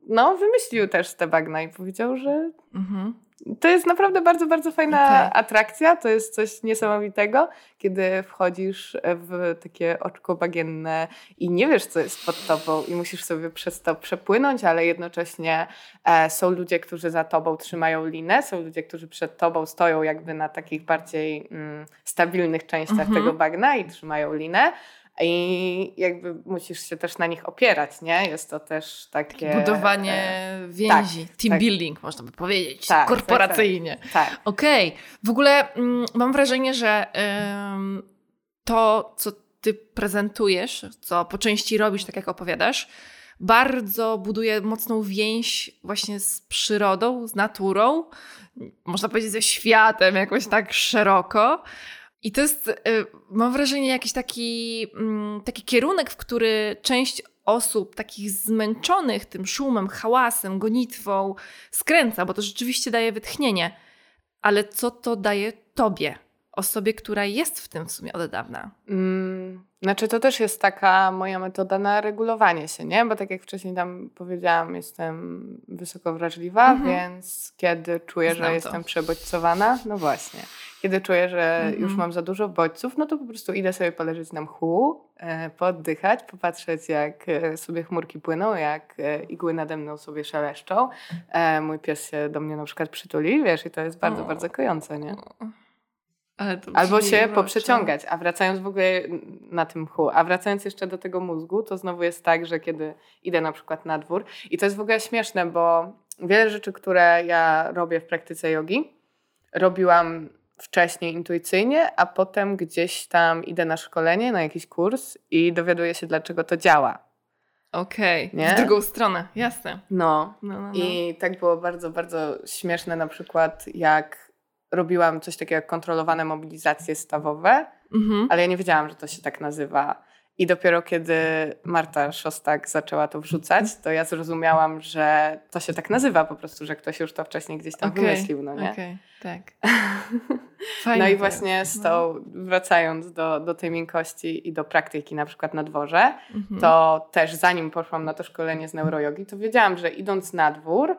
[SPEAKER 2] no, wymyślił też te bagna i powiedział, że mhm to jest naprawdę bardzo, bardzo fajna okay. atrakcja. To jest coś niesamowitego, kiedy wchodzisz w takie oczko bagienne i nie wiesz, co jest pod tobą i musisz sobie przez to przepłynąć, ale jednocześnie e, są ludzie, którzy za tobą trzymają linę, są ludzie, którzy przed tobą stoją jakby na takich bardziej mm, stabilnych częściach mm -hmm. tego bagna i trzymają linę. I jakby musisz się też na nich opierać, nie? Jest to też takie...
[SPEAKER 1] Budowanie e, więzi, tak, team tak. building, można by powiedzieć, tak, tak korporacyjnie.
[SPEAKER 2] Tak. tak.
[SPEAKER 1] Okej. Okay. W ogóle mm, mam wrażenie, że to, co ty prezentujesz, co po części robisz, tak jak opowiadasz, bardzo buduje mocną więź właśnie z przyrodą, z naturą, można powiedzieć ze światem jakoś tak szeroko. I to jest, y, mam wrażenie, jakiś taki, mm, taki kierunek, w który część osób takich zmęczonych tym szumem, hałasem, gonitwą skręca, bo to rzeczywiście daje wytchnienie. Ale co to daje tobie? osobie, która jest w tym w sumie od dawna?
[SPEAKER 2] Mm, znaczy, to też jest taka moja metoda na regulowanie się, nie? Bo tak jak wcześniej tam powiedziałam, jestem wysoko wrażliwa, mhm. więc kiedy czuję, Znam że to. jestem przebodźcowana, no właśnie. Kiedy czuję, że mhm. już mam za dużo bodźców, no to po prostu idę sobie poleżeć na mchu, e, poddychać, popatrzeć jak e, sobie chmurki płyną, jak e, igły nade mną sobie szeleszczą. E, mój pies się do mnie na przykład przytuli, wiesz, i to jest bardzo, o. bardzo kojące, nie? Albo się poprzeciągać, a wracając w ogóle na tym mchu, a wracając jeszcze do tego mózgu, to znowu jest tak, że kiedy idę na przykład na dwór i to jest w ogóle śmieszne, bo wiele rzeczy, które ja robię w praktyce jogi, robiłam wcześniej intuicyjnie, a potem gdzieś tam idę na szkolenie, na jakiś kurs i dowiaduję się, dlaczego to działa.
[SPEAKER 1] Okej, okay. w drugą stronę, jasne.
[SPEAKER 2] No. No, no, no. I tak było bardzo, bardzo śmieszne na przykład, jak robiłam coś takiego jak kontrolowane mobilizacje stawowe, mhm. ale ja nie wiedziałam, że to się tak nazywa. I dopiero kiedy Marta Szostak zaczęła to wrzucać, to ja zrozumiałam, że to się tak nazywa po prostu, że ktoś już to wcześniej gdzieś tam okay. wymyślił, no nie?
[SPEAKER 1] Okay. Tak. <laughs>
[SPEAKER 2] no i właśnie z tą, wracając do, do tej miękkości i do praktyki na przykład na dworze, mhm. to też zanim poszłam na to szkolenie z neurojogi, to wiedziałam, że idąc na dwór,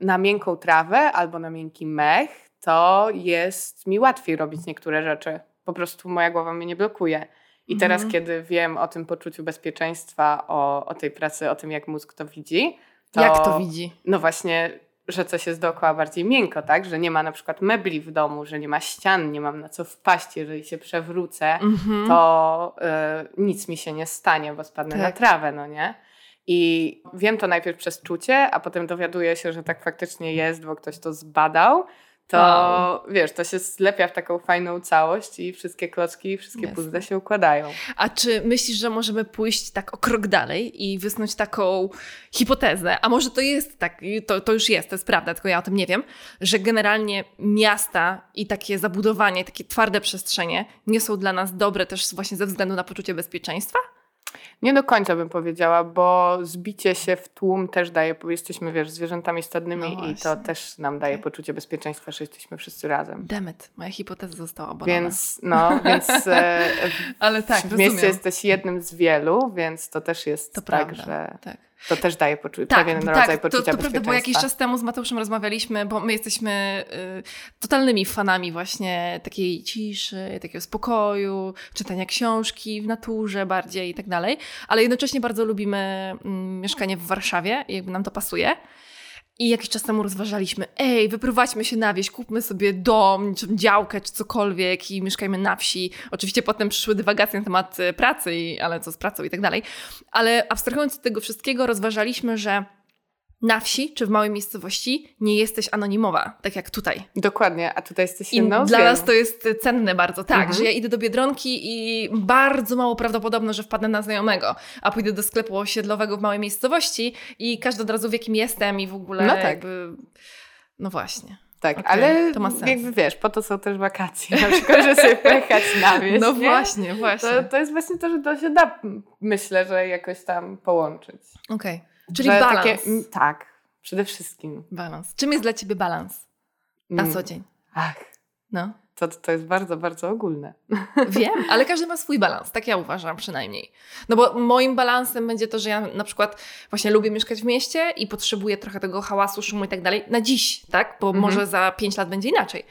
[SPEAKER 2] na miękką trawę albo na miękki mech, to jest mi łatwiej robić niektóre rzeczy. Po prostu moja głowa mnie nie blokuje. I teraz, mhm. kiedy wiem o tym poczuciu bezpieczeństwa, o, o tej pracy, o tym, jak mózg to widzi. To,
[SPEAKER 1] jak to widzi?
[SPEAKER 2] No właśnie, że coś jest dookoła bardziej miękko, tak? Że nie ma na przykład mebli w domu, że nie ma ścian, nie mam na co wpaść, jeżeli się przewrócę, mhm. to y, nic mi się nie stanie, bo spadnę tak. na trawę, no nie? I wiem to najpierw przez czucie, a potem dowiaduję się, że tak faktycznie jest, bo ktoś to zbadał to wow. wiesz, to się zlepia w taką fajną całość i wszystkie klocki, wszystkie Jasne. puzzle się układają.
[SPEAKER 1] A czy myślisz, że możemy pójść tak o krok dalej i wysnuć taką hipotezę, a może to jest tak, to, to już jest, to jest prawda, tylko ja o tym nie wiem, że generalnie miasta i takie zabudowanie, takie twarde przestrzenie nie są dla nas dobre też właśnie ze względu na poczucie bezpieczeństwa?
[SPEAKER 2] Nie do końca bym powiedziała, bo zbicie się w tłum też daje, bo jesteśmy, wiesz, zwierzętami stadnymi no i to też nam daje okay. poczucie bezpieczeństwa, że jesteśmy wszyscy razem.
[SPEAKER 1] Demet, moja hipoteza została
[SPEAKER 2] obalona. Więc, no, więc e, <laughs> Ale tak, w mieście jesteś jednym z wielu, więc to też jest to tak, prawda, że... Tak. To też daje poczu- tak, pewien tak, rodzaj poczucia to, to prawda,
[SPEAKER 1] bo jakiś czas temu z Mateuszem rozmawialiśmy, bo my jesteśmy y, totalnymi fanami właśnie takiej ciszy, takiego spokoju, czytania książki w naturze bardziej i tak dalej, ale jednocześnie bardzo lubimy y, mieszkanie w Warszawie i jakby nam to pasuje. I jakiś czas temu rozważaliśmy, ej, wyprowadźmy się na wieś, kupmy sobie dom, czy działkę, czy cokolwiek i mieszkajmy na wsi. Oczywiście potem przyszły dywagacje na temat e, pracy, ale co z pracą i tak dalej. Ale abstrahując od tego wszystkiego, rozważaliśmy, że na wsi czy w małej miejscowości nie jesteś anonimowa, tak jak tutaj.
[SPEAKER 2] Dokładnie, a tutaj jesteś jedną
[SPEAKER 1] I Dla nas to jest cenne bardzo, tak, mhm. że ja idę do Biedronki i bardzo mało prawdopodobne, że wpadnę na znajomego, a pójdę do sklepu osiedlowego w małej miejscowości i każdy od razu wie, kim jestem i w ogóle no tak. jakby... No właśnie.
[SPEAKER 2] Tak, okay, ale jakby wiesz, po to są też wakacje, na przykład, że sobie pojechać na <laughs> wieś,
[SPEAKER 1] No
[SPEAKER 2] nie?
[SPEAKER 1] właśnie, właśnie.
[SPEAKER 2] To, to jest właśnie to, że to się da, myślę, że jakoś tam połączyć.
[SPEAKER 1] Okej. Okay. Czyli balans. Takie,
[SPEAKER 2] tak, przede wszystkim.
[SPEAKER 1] Balans. Czym jest dla ciebie balans na mm. co dzień?
[SPEAKER 2] Ach, no. To, to jest bardzo, bardzo ogólne. <laughs>
[SPEAKER 1] Wiem, ale każdy ma swój balans, tak ja uważam przynajmniej. No bo moim balansem będzie to, że ja na przykład właśnie lubię mieszkać w mieście i potrzebuję trochę tego hałasu, szumu i tak dalej na dziś, tak? Bo mhm. może za pięć lat będzie inaczej.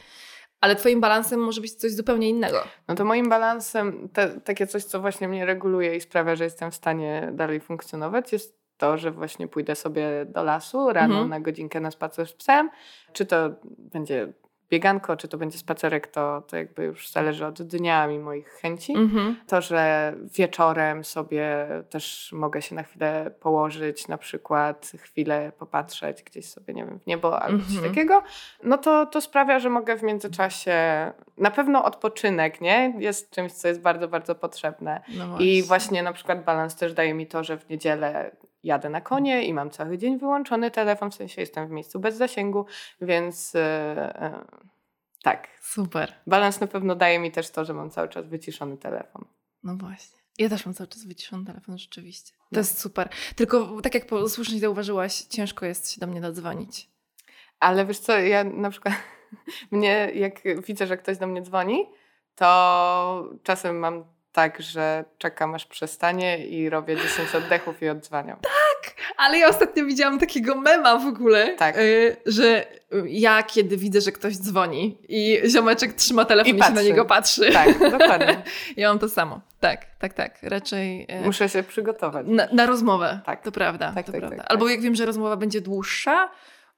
[SPEAKER 1] Ale twoim balansem może być coś zupełnie innego.
[SPEAKER 2] No to moim balansem, te, takie coś, co właśnie mnie reguluje i sprawia, że jestem w stanie dalej funkcjonować, jest to, że właśnie pójdę sobie do lasu rano mhm. na godzinkę na spacer z psem, czy to będzie bieganko, czy to będzie spacerek, to, to jakby już zależy od dnia i moich chęci.
[SPEAKER 1] Mhm.
[SPEAKER 2] To, że wieczorem sobie też mogę się na chwilę położyć, na przykład chwilę popatrzeć gdzieś sobie, nie wiem, w niebo albo coś
[SPEAKER 1] Mhm.
[SPEAKER 2] takiego, no to, to sprawia, że mogę w międzyczasie, na pewno odpoczynek, nie? Jest czymś, co jest bardzo, bardzo potrzebne.
[SPEAKER 1] No
[SPEAKER 2] I właśnie na przykład balans też daje mi to, że w niedzielę jadę na konie i mam cały dzień wyłączony telefon, w sensie jestem w miejscu bez zasięgu, więc e, tak.
[SPEAKER 1] Super.
[SPEAKER 2] Balans na pewno daje mi też to, że mam cały czas wyciszony telefon.
[SPEAKER 1] No właśnie. Ja też mam cały czas wyciszony telefon, rzeczywiście. To
[SPEAKER 2] No.
[SPEAKER 1] jest super. Tylko tak jak słusznie zauważyłaś, ciężko jest się do mnie dodzwonić.
[SPEAKER 2] Ale wiesz co, ja na przykład <laughs> mnie, jak widzę, że ktoś do mnie dzwoni, to czasem mam tak, że czekam aż przestanie i robię 10 oddechów i odzwaniam.
[SPEAKER 1] Ale ja ostatnio widziałam takiego mema w ogóle,
[SPEAKER 2] Tak.
[SPEAKER 1] y, że ja kiedy widzę, że ktoś dzwoni i ziomeczek trzyma telefon
[SPEAKER 2] I
[SPEAKER 1] i, się na niego patrzy.
[SPEAKER 2] Tak, dokładnie. <laughs>
[SPEAKER 1] Ja mam to samo. Tak, tak, tak. Raczej y,
[SPEAKER 2] Muszę się przygotować.
[SPEAKER 1] na, na rozmowę.
[SPEAKER 2] Tak.
[SPEAKER 1] To prawda.
[SPEAKER 2] Tak,
[SPEAKER 1] to
[SPEAKER 2] tak,
[SPEAKER 1] prawda.
[SPEAKER 2] tak, tak.
[SPEAKER 1] Albo jak wiem, że rozmowa będzie dłuższa,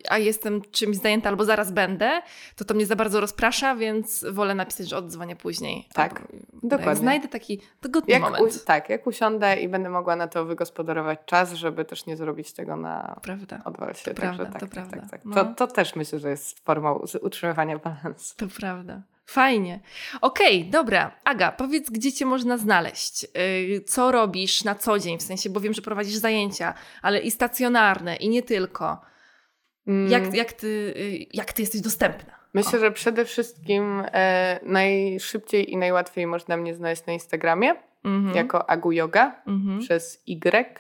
[SPEAKER 1] a jestem czymś zajęta albo zaraz będę, to to mnie za bardzo rozprasza, więc wolę napisać, że oddzwonię później.
[SPEAKER 2] Tak,
[SPEAKER 1] Albo,
[SPEAKER 2] dokładnie.
[SPEAKER 1] Jak znajdę taki dogodny
[SPEAKER 2] Jak
[SPEAKER 1] moment.
[SPEAKER 2] u, tak, jak usiądę i będę mogła na to wygospodarować czas, żeby też nie zrobić tego na
[SPEAKER 1] Prawda.
[SPEAKER 2] odwal się.
[SPEAKER 1] To prawda,
[SPEAKER 2] tak,
[SPEAKER 1] to
[SPEAKER 2] tak,
[SPEAKER 1] prawda.
[SPEAKER 2] tak, tak.
[SPEAKER 1] No.
[SPEAKER 2] To, to też myślę, że jest formą utrzymywania balansu.
[SPEAKER 1] To prawda. Fajnie. Okej, dobra. Aga, powiedz, gdzie cię można znaleźć? Yy, Co robisz na co dzień? W sensie, bo wiem, że prowadzisz zajęcia, ale i stacjonarne, i nie tylko.
[SPEAKER 2] Mm,
[SPEAKER 1] Jak, jak, ty, yy, jak ty jesteś dostępna?
[SPEAKER 2] Myślę, że przede wszystkim e, najszybciej i najłatwiej można mnie znaleźć na Instagramie
[SPEAKER 1] Mhm.
[SPEAKER 2] jako Agu Yoga
[SPEAKER 1] Mhm.
[SPEAKER 2] przez Y.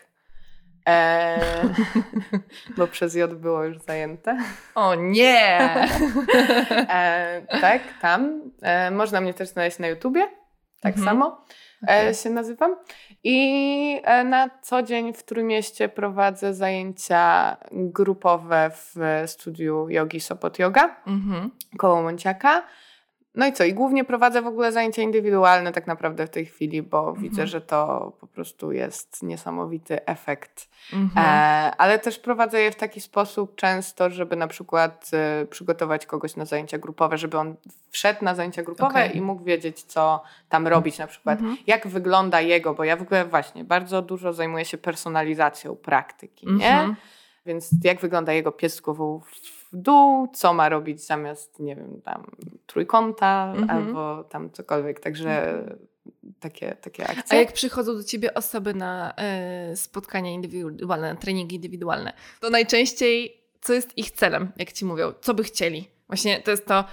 [SPEAKER 2] E, <laughs> bo przez J było już zajęte.
[SPEAKER 1] O nie!
[SPEAKER 2] E, tak, tam. E, można mnie też znaleźć na YouTubie. Tak
[SPEAKER 1] Mhm.
[SPEAKER 2] samo e,
[SPEAKER 1] Okej.
[SPEAKER 2] się nazywam. I e, na co dzień w Trójmieście prowadzę zajęcia grupowe w studiu jogi Sopot Yoga
[SPEAKER 1] Mhm.
[SPEAKER 2] koło Mąciaka. No i co? I głównie prowadzę w ogóle zajęcia indywidualne tak naprawdę w tej chwili, bo
[SPEAKER 1] Mhm.
[SPEAKER 2] widzę, że to po prostu jest niesamowity efekt
[SPEAKER 1] Mhm.
[SPEAKER 2] E, ale też prowadzę je w taki sposób często, żeby na przykład e, przygotować kogoś na zajęcia grupowe, żeby on wszedł na zajęcia grupowe
[SPEAKER 1] Okej.
[SPEAKER 2] i mógł wiedzieć, co tam robić na przykład.
[SPEAKER 1] Mhm.
[SPEAKER 2] Jak wygląda jego, bo ja w ogóle właśnie bardzo dużo zajmuję się personalizacją praktyki, nie?
[SPEAKER 1] Mhm.
[SPEAKER 2] Więc jak wygląda jego pies głową w dół, co ma robić zamiast, nie wiem, tam trójkąta
[SPEAKER 1] Mhm.
[SPEAKER 2] albo tam cokolwiek. Także takie, takie
[SPEAKER 1] A
[SPEAKER 2] akcje.
[SPEAKER 1] jak przychodzą do ciebie osoby na e, spotkania indywidualne, na treningi indywidualne, to najczęściej co jest ich celem, jak ci mówią? Co by chcieli? Właśnie to jest to,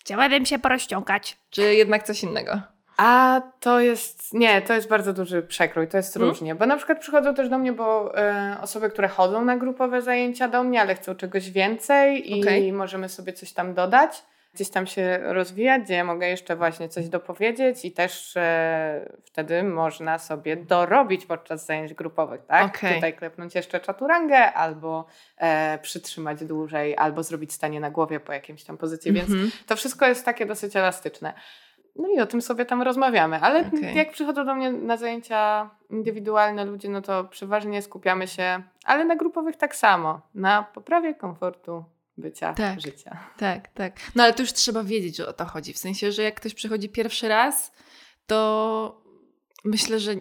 [SPEAKER 1] chciałabym się porozciągać, czy jednak coś innego?
[SPEAKER 2] A to jest, nie, to jest bardzo duży przekrój, to jest
[SPEAKER 1] Hmm?
[SPEAKER 2] różnie, bo na przykład przychodzą też do mnie, bo e, osoby, które chodzą na grupowe zajęcia do mnie, ale chcą czegoś więcej i
[SPEAKER 1] Okej.
[SPEAKER 2] możemy sobie coś tam dodać, gdzieś tam się rozwijać, gdzie ja mogę jeszcze właśnie coś dopowiedzieć i też e, wtedy można sobie dorobić podczas zajęć grupowych, tak?
[SPEAKER 1] Okej.
[SPEAKER 2] Tutaj klepnąć jeszcze czaturangę albo e, przytrzymać dłużej, albo zrobić stanie na głowie po jakimś tam pozycji, więc
[SPEAKER 1] Mhm.
[SPEAKER 2] to wszystko jest takie dosyć elastyczne. No i o tym sobie tam rozmawiamy, ale
[SPEAKER 1] Okej.
[SPEAKER 2] jak przychodzą do mnie na zajęcia indywidualne ludzie, no to przeważnie skupiamy się, ale na grupowych tak samo, na poprawie komfortu bycia,
[SPEAKER 1] Tak.
[SPEAKER 2] życia.
[SPEAKER 1] Tak, tak. No ale to już trzeba wiedzieć, że o to chodzi. W sensie, że jak ktoś przychodzi pierwszy raz, to myślę, że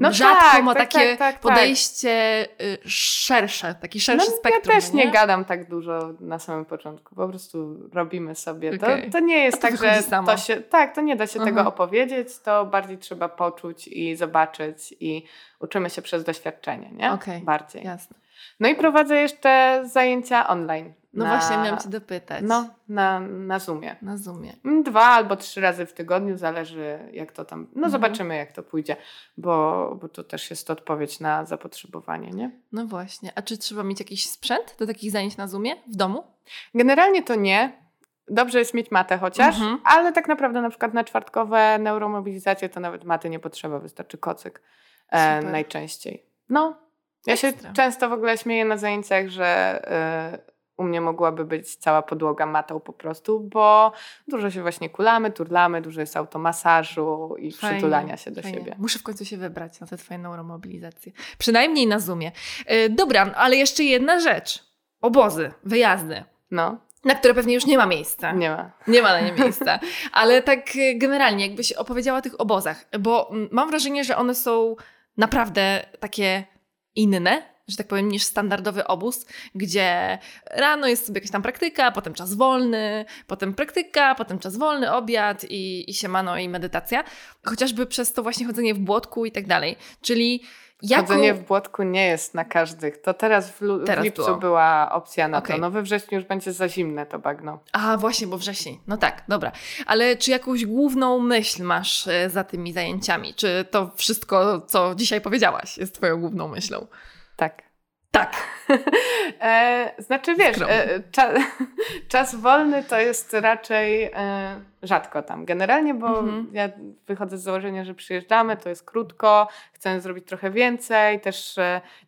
[SPEAKER 2] No
[SPEAKER 1] rzadko
[SPEAKER 2] tak,
[SPEAKER 1] ma
[SPEAKER 2] tak,
[SPEAKER 1] takie
[SPEAKER 2] tak, tak, tak.
[SPEAKER 1] podejście y, szersze, taki szerszy
[SPEAKER 2] no,
[SPEAKER 1] spektrum.
[SPEAKER 2] ja też nie
[SPEAKER 1] nie
[SPEAKER 2] gadam tak dużo na samym początku, po prostu robimy sobie.
[SPEAKER 1] Okej.
[SPEAKER 2] To, to nie jest
[SPEAKER 1] to
[SPEAKER 2] tak, że
[SPEAKER 1] samo.
[SPEAKER 2] to się, tak, to nie da się
[SPEAKER 1] Aha.
[SPEAKER 2] tego opowiedzieć, to bardziej trzeba poczuć i zobaczyć i uczymy się przez doświadczenie, nie?
[SPEAKER 1] Okej.
[SPEAKER 2] Bardziej.
[SPEAKER 1] Jasne.
[SPEAKER 2] No i prowadzę jeszcze zajęcia online.
[SPEAKER 1] No
[SPEAKER 2] na,
[SPEAKER 1] właśnie, miałam Cię dopytać.
[SPEAKER 2] No, na, na Zoomie.
[SPEAKER 1] Na Zoomie.
[SPEAKER 2] Mm, Dwa albo trzy razy w tygodniu, zależy jak to tam. No
[SPEAKER 1] Mhm.
[SPEAKER 2] zobaczymy, jak to pójdzie, bo, bo to też jest odpowiedź na zapotrzebowanie, nie?
[SPEAKER 1] No właśnie. A czy trzeba mieć jakiś sprzęt do takich zajęć na Zoomie w domu?
[SPEAKER 2] Generalnie to nie. Dobrze jest mieć matę chociaż,
[SPEAKER 1] Mhm.
[SPEAKER 2] ale tak naprawdę na przykład na czwartkowe neuromobilizacje to nawet maty nie potrzeba, wystarczy kocyk e, najczęściej. No, ja się
[SPEAKER 1] Ekstra.
[SPEAKER 2] często w ogóle śmieję na zajęciach, że e, u mnie mogłaby być cała podłoga matą po prostu, bo dużo się właśnie kulamy, turlamy, dużo jest automasażu i
[SPEAKER 1] Fajnie,
[SPEAKER 2] przytulania się do
[SPEAKER 1] fajnie.
[SPEAKER 2] siebie.
[SPEAKER 1] Muszę w końcu się wybrać na te Twoje neuromobilizacje. Przynajmniej na Zoomie. E, dobra, ale jeszcze jedna rzecz. Obozy, wyjazdy.
[SPEAKER 2] No,
[SPEAKER 1] na które pewnie już nie ma miejsca.
[SPEAKER 2] Nie ma.
[SPEAKER 1] Nie ma na nie miejsca. Ale tak y, generalnie, jakbyś opowiedziała o tych obozach, bo mm, mam wrażenie, że one są naprawdę takie inne, że tak powiem, niż standardowy obóz, gdzie rano jest sobie jakaś tam praktyka, potem czas wolny, potem praktyka, potem czas wolny, obiad i, i siemano i medytacja. Chociażby przez to właśnie chodzenie w błotku i tak dalej. Czyli
[SPEAKER 2] Jaką... Chodzenie w błotku nie jest na każdych. To teraz w, teraz w lipcu było. była opcja na okay. to. No we wrześniu już będzie za zimne to bagno.
[SPEAKER 1] A właśnie, bo wrzesień. No tak, dobra. Ale czy jakąś główną myśl masz e, za tymi zajęciami? Czy to wszystko, co dzisiaj powiedziałaś, jest twoją główną myślą?
[SPEAKER 2] Tak.
[SPEAKER 1] Tak. <laughs>
[SPEAKER 2] e, znaczy wiesz, e, cza, <laughs> czas wolny to jest raczej e, rzadko tam generalnie, bo mhm. ja wychodzę z założenia, że przyjeżdżamy, to jest krótko, chcemy zrobić trochę więcej, też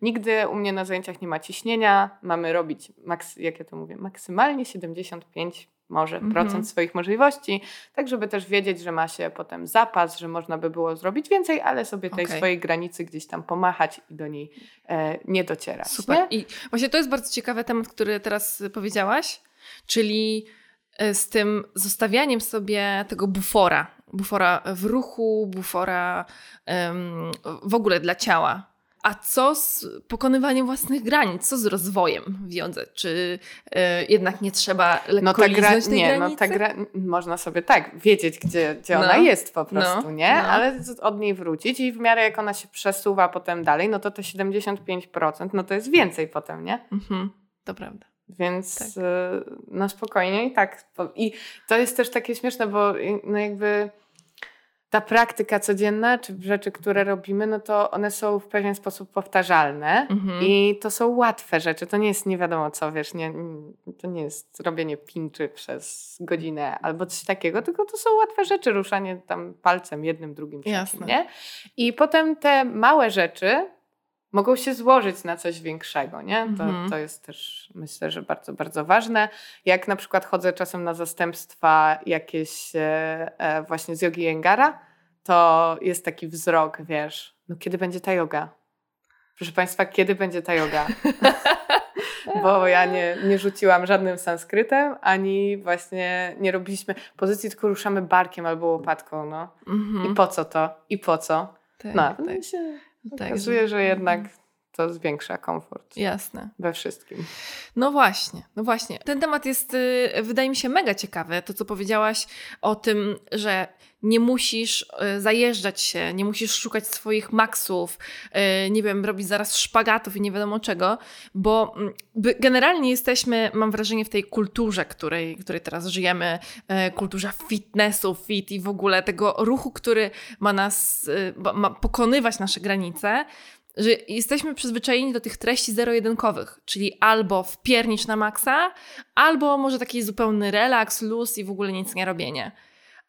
[SPEAKER 2] nigdy u mnie na zajęciach nie ma ciśnienia, mamy robić, maks, jak ja to mówię, maksymalnie 75 może -hmm. procent swoich możliwości, tak żeby też wiedzieć, że ma się potem zapas, że można by było zrobić więcej, ale sobie tej okay. swojej granicy gdzieś tam pomachać i do niej e, nie docierać.
[SPEAKER 1] Super.
[SPEAKER 2] Nie?
[SPEAKER 1] I właśnie to jest bardzo ciekawy temat, który teraz powiedziałaś, czyli e, z tym zostawianiem sobie tego bufora, bufora w ruchu, bufora w ogóle dla ciała. A co z pokonywaniem własnych granic? Co z rozwojem w jodze? Czy y, jednak nie trzeba lekko no ta gra,
[SPEAKER 2] Nie,
[SPEAKER 1] granicy?
[SPEAKER 2] no ta gra, można sobie tak wiedzieć, gdzie, gdzie no. ona jest po prostu, no. nie? No. Ale od niej wrócić i w miarę jak ona się przesuwa potem dalej, no to te 75% no to jest więcej potem, nie?
[SPEAKER 1] Mhm, to prawda.
[SPEAKER 2] Więc tak. y, no spokojnie i tak. I to jest też takie śmieszne, bo no jakby ta praktyka codzienna, czy rzeczy, które robimy, no to one są w pewien sposób powtarzalne mhm. i to są łatwe rzeczy. To nie jest nie wiadomo co, wiesz, nie, to nie jest robienie pinczy przez godzinę albo coś takiego, tylko to są łatwe rzeczy, ruszanie tam palcem jednym, drugim, trzecim, nie? I potem te małe rzeczy mogą się złożyć na coś większego, nie? To, mhm. to jest też myślę, że bardzo, bardzo ważne. Jak na przykład chodzę czasem na zastępstwa jakieś e, e, właśnie z jogi Jengara, to jest taki wzrok, wiesz, no kiedy będzie ta yoga? Proszę Państwa, kiedy będzie ta yoga? <laughs> Bo ja nie, nie rzuciłam żadnym sanskrytem, ani właśnie nie robiliśmy pozycji, tylko ruszamy barkiem albo łopatką, no. Mhm. I po co to? I po co? Tak, no, tak. się tak, okazuje, że jednak to zwiększa komfort.
[SPEAKER 1] Jasne.
[SPEAKER 2] We wszystkim.
[SPEAKER 1] No właśnie, no właśnie. Ten temat jest, y, wydaje mi się, mega ciekawy. To, co powiedziałaś o tym, że nie musisz y, zajeżdżać się, nie musisz szukać swoich maksów, y, nie wiem, robić zaraz szpagatów i nie wiadomo czego, bo mm, generalnie jesteśmy, mam wrażenie, w tej kulturze, której, której teraz żyjemy, kulturze fitnessu, fit i w ogóle tego ruchu, który ma nas, ma pokonywać nasze granice, że jesteśmy przyzwyczajeni do tych treści zero-jedynkowych, czyli albo wpiernicz na maksa, albo może taki zupełny relaks, luz i w ogóle nic nie robienie.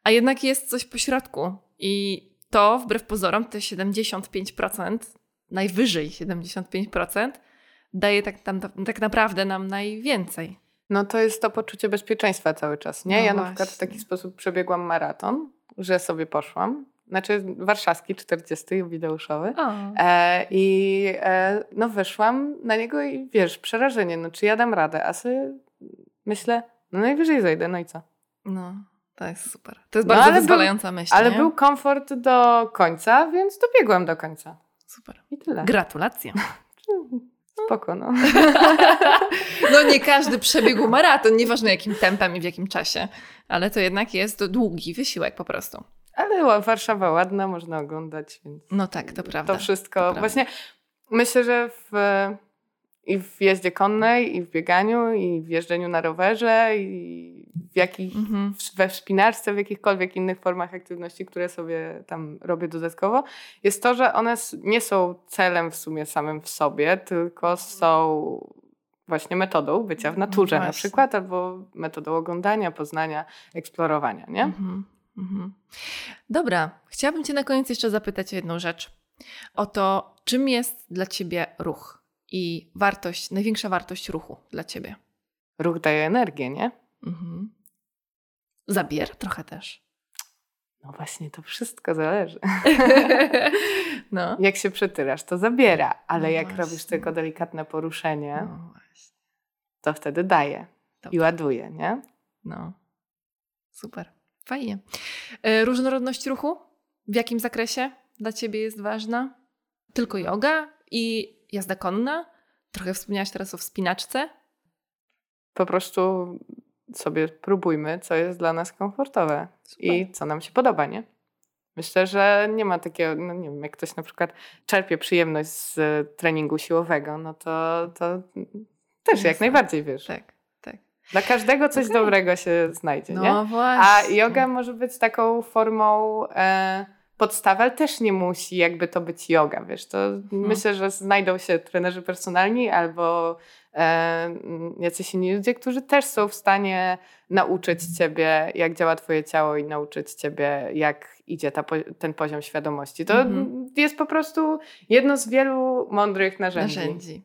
[SPEAKER 1] A jednak jest coś pośrodku i to wbrew pozorom te 75%, najwyżej 75% daje tak, tam, tak naprawdę nam najwięcej.
[SPEAKER 2] No to jest to poczucie bezpieczeństwa cały czas, nie? No ja właśnie. na przykład w taki sposób przebiegłam maraton, że sobie poszłam znaczy warszawski 40 jubileuszowy. E, I e, no wyszłam na niego i wiesz, przerażenie, no czy ja dam radę, a sobie myślę, no najwyżej zejdę, no i co?
[SPEAKER 1] No, to jest super. To jest no, bardzo wyzwalająca
[SPEAKER 2] był,
[SPEAKER 1] myśl.
[SPEAKER 2] Ale nie? był komfort do końca, więc dobiegłam do końca.
[SPEAKER 1] Super.
[SPEAKER 2] I tyle.
[SPEAKER 1] Gratulacje. <laughs>
[SPEAKER 2] Spoko, no. <laughs>
[SPEAKER 1] no nie każdy przebiegł maraton, nieważne jakim tempem i w jakim czasie, ale to jednak jest długi wysiłek po prostu.
[SPEAKER 2] Ale Warszawa ładna, można oglądać, więc.
[SPEAKER 1] No tak, to prawda.
[SPEAKER 2] To wszystko. To Właśnie myślę, że w, i w jeździe konnej, i w bieganiu, i w jeżdżeniu na rowerze, i w jakich, mhm. we wspinarce, w jakichkolwiek innych formach aktywności, które sobie tam robię dodatkowo, jest to, że one nie są celem w sumie samym w sobie, tylko są właśnie metodą bycia w naturze no na przykład, albo metodą oglądania, poznania, eksplorowania, nie? Mhm. Mhm.
[SPEAKER 1] Dobra, chciałabym Cię na koniec jeszcze zapytać o jedną rzecz. O to, czym jest dla Ciebie ruch i wartość, największa wartość ruchu dla Ciebie?
[SPEAKER 2] Ruch daje energię, nie?
[SPEAKER 1] Mhm. Zabier trochę też.
[SPEAKER 2] No właśnie, to wszystko zależy. <laughs> no. Jak się przytyrasz, to zabiera, ale no jak właśnie. robisz tylko delikatne poruszenie, no to wtedy daje. i ładuje, nie?
[SPEAKER 1] No, super. Fajnie. E, różnorodność ruchu? W jakim zakresie dla Ciebie jest ważna? Tylko yoga i jazda konna? Trochę wspomniałaś teraz o wspinaczce.
[SPEAKER 2] Po prostu sobie próbujmy, co jest dla nas komfortowe Super. i co nam się podoba, nie? Myślę, że nie ma takiego, no nie wiem, jak ktoś na przykład czerpie przyjemność z treningu siłowego, no to, to też jak najbardziej wiesz.
[SPEAKER 1] Tak.
[SPEAKER 2] Dla każdego coś okay. dobrego się znajdzie,
[SPEAKER 1] no,
[SPEAKER 2] nie?
[SPEAKER 1] Właśnie.
[SPEAKER 2] A yoga może być taką formą e, podstawy, ale też nie musi jakby to być yoga, wiesz. To hmm. myślę, że znajdą się trenerzy personalni albo e, jacyś inni ludzie, którzy też są w stanie nauczyć ciebie, jak działa twoje ciało i nauczyć ciebie, jak idzie ta, ten poziom świadomości. To mm-hmm. jest po prostu jedno z wielu mądrych narzędzi.
[SPEAKER 1] narzędzi.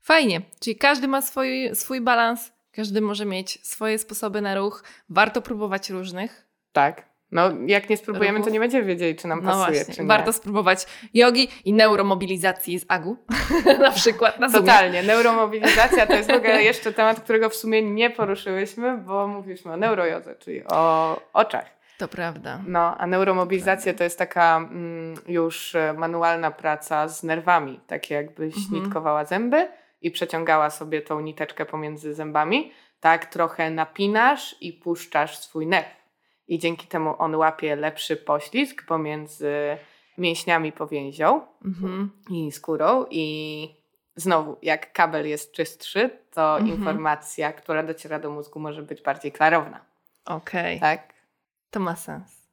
[SPEAKER 1] Fajnie, czyli każdy ma swój, swój balans, każdy może mieć swoje sposoby na ruch. Warto próbować różnych.
[SPEAKER 2] Tak. No, jak nie spróbujemy, ruchów. to nie będziemy wiedzieli, czy nam no pasuje, właśnie. czy nie.
[SPEAKER 1] Warto spróbować jogi i neuromobilizacji z AGU, <laughs> na przykład na
[SPEAKER 2] Totalnie. Neuromobilizacja to jest w ogóle jeszcze temat, którego w sumie nie poruszyłyśmy, bo mówiliśmy o neurojodze, czyli o oczach.
[SPEAKER 1] To prawda.
[SPEAKER 2] No, a neuromobilizacja to jest taka mm, już e, manualna praca z nerwami, takie jakbyś mhm. nitkowała zęby i przeciągała sobie tą niteczkę pomiędzy zębami. Tak trochę napinasz i puszczasz swój nerw i dzięki temu on łapie lepszy poślizg pomiędzy mięśniami powięzią mhm. i skórą i znowu, jak kabel jest czystszy, to mhm. informacja, która dociera do mózgu może być bardziej klarowna.
[SPEAKER 1] Okej.
[SPEAKER 2] Okay. Tak?
[SPEAKER 1] To ma sens.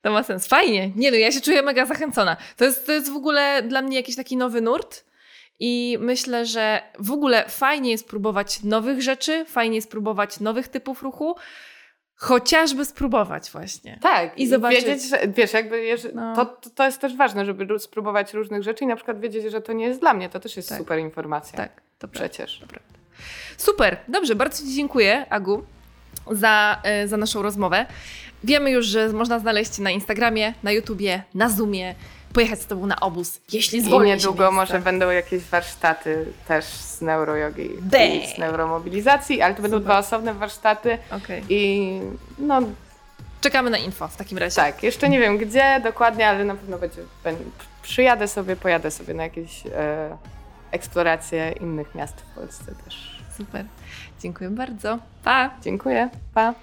[SPEAKER 1] To ma sens. Fajnie. Nie no, ja się czuję mega zachęcona. To jest, to jest w ogóle dla mnie jakiś taki nowy nurt. I myślę, że w ogóle fajnie jest próbować nowych rzeczy, fajnie jest próbować nowych typów ruchu, Chociażby spróbować właśnie.
[SPEAKER 2] Tak. I zobaczyć. Wiedzieć, że, wiesz, jakby no. to, to jest też ważne, żeby spróbować różnych rzeczy i na przykład wiedzieć, że to nie jest dla mnie. To też jest tak. super informacja.
[SPEAKER 1] Tak, to
[SPEAKER 2] przecież.
[SPEAKER 1] Prawda. Super, dobrze, bardzo Ci dziękuję, Agu, za, e, za naszą rozmowę. Wiemy już, że można znaleźć na Instagramie, na YouTubie, na Zoomie pojechać z tobą na obóz, jeśli zwolni
[SPEAKER 2] I niedługo może będą jakieś warsztaty też z neurojogi i z neuromobilizacji, ale to Super. będą dwa osobne warsztaty
[SPEAKER 1] okay.
[SPEAKER 2] i no...
[SPEAKER 1] Czekamy na info w takim razie.
[SPEAKER 2] Tak, jeszcze nie wiem gdzie dokładnie, ale na pewno będzie, przyjadę sobie, pojadę sobie na jakieś e, eksploracje innych miast w Polsce też.
[SPEAKER 1] Super. Dziękuję bardzo. Pa!
[SPEAKER 2] Dziękuję. Pa!